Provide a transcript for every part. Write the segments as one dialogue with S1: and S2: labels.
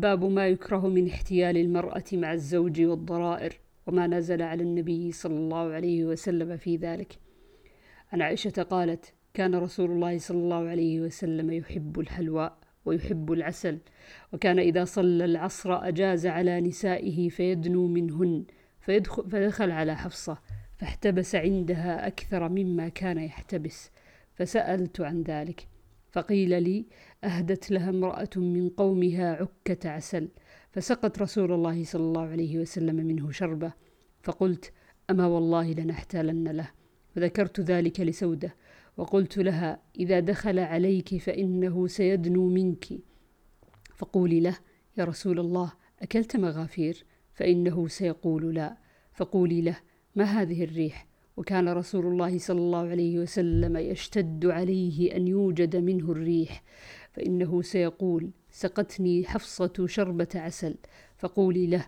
S1: باب ما يكره من احتيال المرأة مع الزوج والضرائر وما نزل على النبي صلى الله عليه وسلم في ذلك. عن عائشة قالت كان رسول الله صلى الله عليه وسلم يحب الحلواء ويحب العسل وكان إذا صلى العصر أجاز على نسائه فيدنو منهن فيدخل, فدخل على حفصة فاحتبس عندها أكثر مما كان يحتبس فسألت عن ذلك. فقيل لي أهدت لها امرأة من قومها عكة عسل فسقت رسول الله صلى الله عليه وسلم منه شربة فقلت أما والله لنحتالن له. وذكرت ذلك لسودة وقلت لها إذا دخل عليك فإنه سيدنو منك. فقولي له يا رسول الله أكلت مغافير؟ فإنه سيقول لا. فقولي له ما هذه الريح؟ وكان رسول الله صلى الله عليه وسلم يشتد عليه أن يوجد منه الريح. فإنه سيقول سقتني حفصة شربة عسل. فقولي له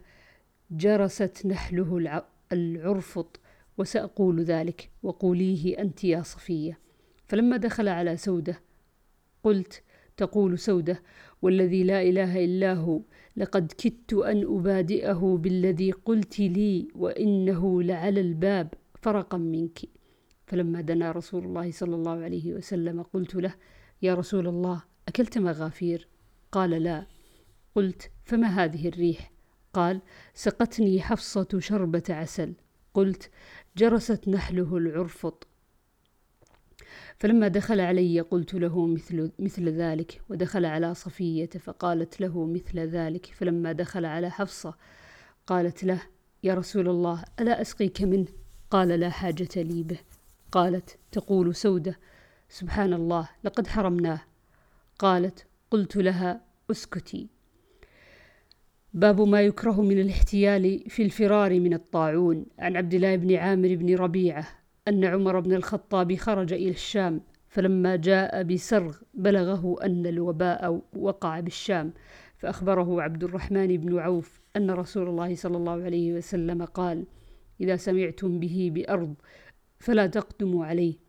S1: جرست نحله العرفط وسأقول ذلك. وقوليه أنت يا صفية. فلما دخل على سودة قلت تقول سودة والذي لا إله إلا هو لقد كدت أن أبادئه بالذي قلت لي وإنه لعلى الباب فرقا منك. فلما دنا رسول الله صلى الله عليه وسلم قلت له يا رسول الله أكلت مغافير؟ قال لا. قلت فما هذه الريح؟ قال سقتني حفصة شربة عسل. قلت جرست نحله العرفط. فلما دخل علي قلت له مثل, مثل ذلك ودخل على صفية فقالت له مثل ذلك. فلما دخل على حفصة قالت له يا رسول الله ألا أسقيك منه؟ قال لا حاجة لي به. قالت تقول سودة. سبحان الله لقد حرمناه. قالت قلت لها اسكتي. باب ما يكره من الاحتيال في الفرار من الطاعون. عن عبد الله بن عامر بن ربيعة أن عمر بن الخطاب خرج إلى الشام فلما جاء بسرغ بلغه أن الوباء وقع بالشام. فأخبره عبد الرحمن بن عوف أن رسول الله صلى الله عليه وسلم قال إذا سمعتم به بأرض فلا تقدموا عليه.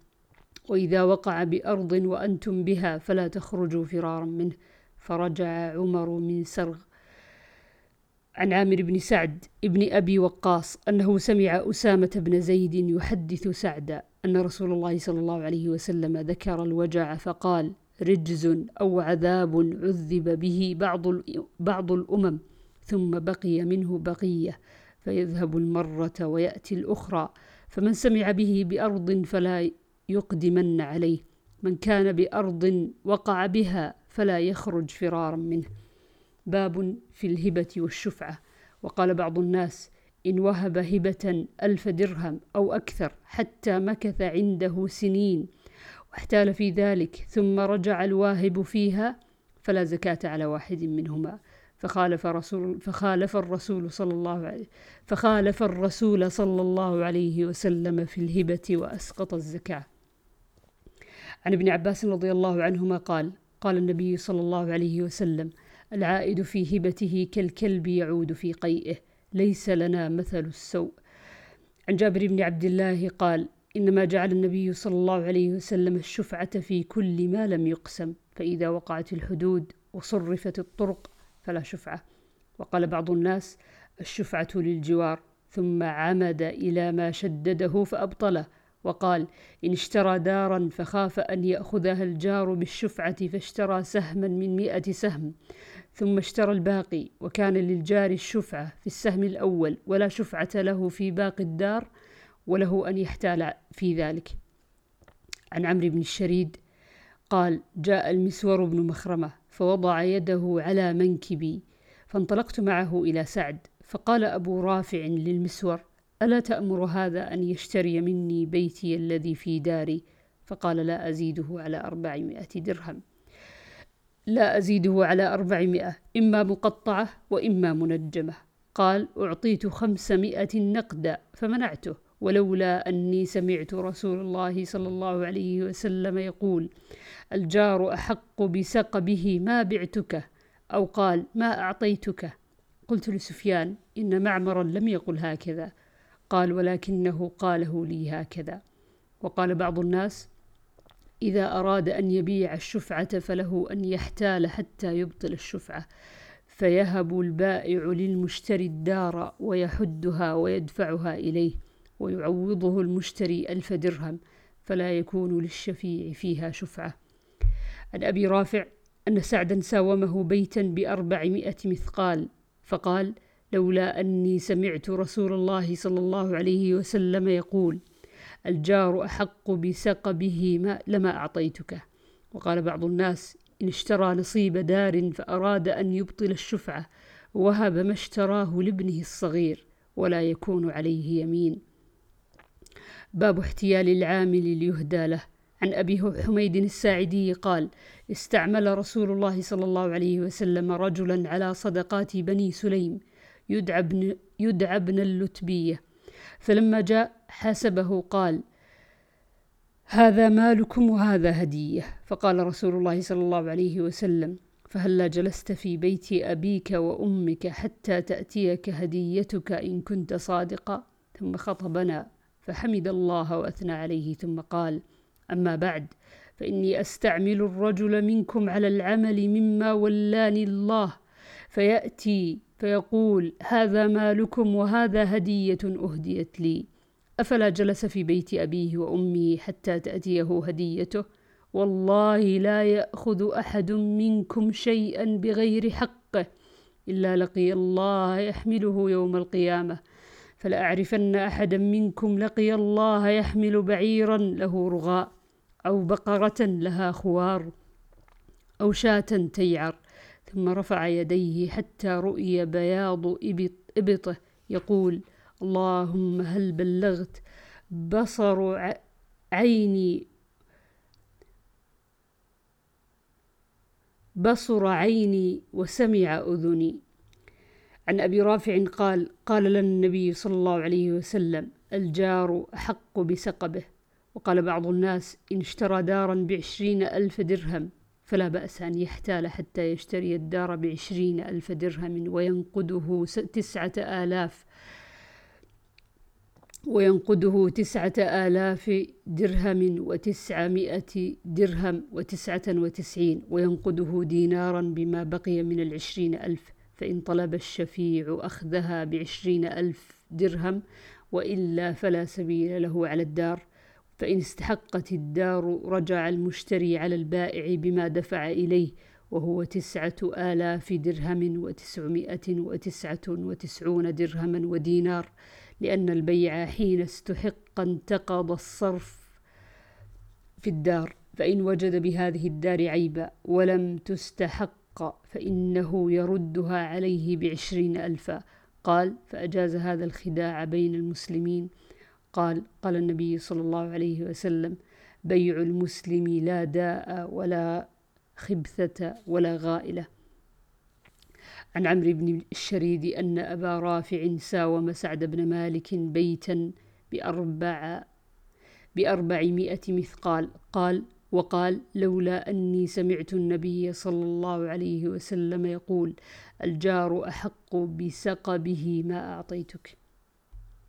S1: وإذا وقع بأرض وأنتم بها فلا تخرجوا فرارا منه. فرجع عمر من سرغ عن عامر بن سعد ابن أبي وقاص أنه سمع أسامة بن زيد يحدث سعدا أن رسول الله صلى الله عليه وسلم ذكر الوجع فقال رجز أو عذاب عذب به بعض, بعض الأمم ثم بقي منه بقية فيذهب المرة ويأتي الأخرى فمن سمع به بأرض فلا يقدمن عليه. من كان بأرض وقع بها فلا يخرج فرارا منه. باب في الهبة والشفعة. وقال بعض الناس إن وهب هبة ألف درهم أو أكثر حتى مكث عنده سنين واحتال في ذلك ثم رجع الواهب فيها فلا زكاة على واحد منهما. فخالف رسول فخالف الرسول صلى الله عليه فخالف الرسول صلى الله عليه وسلم في الهبة وأسقط الزكاة. عن ابن عباس رضي الله عنهما قال قال النبي صلى الله عليه وسلم العائد في هبته كالكلب يعود في قيئه ليس لنا مثل السوء. عن جابر بن عبد الله قال إنما جعل النبي صلى الله عليه وسلم الشفعة في كل ما لم يقسم فإذا وقعت الحدود وصرفت الطرق فلا شفعة. وقال بعض الناس الشفعة للجوار ثم عمد إلى ما شدده فأبطله. وقال إن اشترى دارا فخاف أن يأخذها الجار بالشفعة فاشترى سهما من مئة سهم. ثم اشترى الباقي وكان للجار الشفعة في السهم الأول ولا شفعة له في باقي الدار وله أن يحتال في ذلك. عن عمرو بن الشريد قال جاء المسور بن مخرمة فوضع يده على منكبي فانطلقت معه إلى سعد فقال أبو رافع للمسور ألا تأمر هذا أن يشتري مني بيتي الذي في داري؟ فقال لا أزيده على أربعمائة درهم. لا أزيده على أربعمائة إما مقطعة وإما منجمة. قال أعطيت خمسمائة نقدا فمنعته ولولا أني سمعت رسول الله صلى الله عليه وسلم يقول الجار أحق بسقبه ما بعتك أو قال ما أعطيتك؟ قلت لسفيان إن معمرا لم يقل هكذا. قال ولكنه قاله لي هكذا. وقال بعض الناس إذا أراد أن يبيع الشفعة فله أن يحتال حتى يبطل الشفعة فيهب البائع للمشتري الدار ويحدها ويدفعها إليه ويعوضه المشتري ألف درهم فلا يكون للشفيع فيها شفعة. عن أبي رافع أن سعدا ساومه بيتا بأربعمائة مثقال فقال لولا أني سمعت رسول الله صلى الله عليه وسلم يقول الجار أحق بسقبه ما لما أعطيتك. وقال بعض الناس إن اشترى نصيب دار فأراد أن يبطل الشفعة وهب ما اشتراه لابنه الصغير ولا يكون عليه يمين. باب احتيال العامل ليهدى له. عن أبي حميد الساعدي قال استعمل رسول الله صلى الله عليه وسلم رجلا على صدقات بني سليم يدعى ابن, يدعى ابن اللتبية. فلما جاء حسبه قال هذا مالكم وهذا هدية. فقال رسول الله صلى الله عليه وسلم فهلا جلست في بيت أبيك وأمك حتى تأتيك هديتك إن كنت صادقا. ثم خطبنا فحمد الله وأثنى عليه ثم قال أما بعد فإني أستعمل الرجل منكم على العمل مما ولاني الله فيأتي فيقول هذا مالكم وهذا هدية أهديت لي. أفلا جلس في بيت أبيه وأمه حتى تأتيه هديته؟ والله لا يأخذ أحد منكم شيئا بغير حقه إلا لقي الله يحمله يوم القيامة. فلأعرفن أحدا منكم لقي الله يحمل بعيرا له رغاء أو بقرة لها خوار أو شاة تيعر. ثم رفع يديه حتى رؤي بياض إبطه. يقول اللهم هل بلغت بصر عيني بصر عيني وسمع أذني. عن أبي رافع قال قال لنا النبي صلى الله عليه وسلم الجار أحق بسقبه. وقال بعض الناس إن اشترى دارا بعشرين ألف درهم. فلا بأس أن يحتال حتى يشتري الدار بعشرين ألف درهم وينقده تسعة آلاف وينقده تسعة آلاف درهم وتسعمائة درهم وتسعة وتسعين وينقده دينارا بما بقي من العشرين ألف فإن طلب الشفيع أخذها بعشرين ألف درهم وإلا فلا سبيل له على الدار فإن استحقت الدار رجع المشتري على البائع بما دفع إليه وهو تسعة آلاف درهم وتسعمائة وتسعة وتسعون درهما ودينار لأن البيع حين استحق انتقض الصرف في الدار. فإن وجد بهذه الدار عيبا ولم تستحق فإنه يردها عليه بعشرين ألفا. قال فأجاز هذا الخداع بين المسلمين قال قال النبي صلى الله عليه وسلم بيع المسلم لا داء ولا خبثة ولا غائلة. عن عمرو بن الشريد أن أبا رافع ساوم سعد بن مالك بيتا بأربع بأربعمائة مثقال. قال وقال لولا أني سمعت النبي صلى الله عليه وسلم يقول الجار أحق بسقبه ما أعطيتك.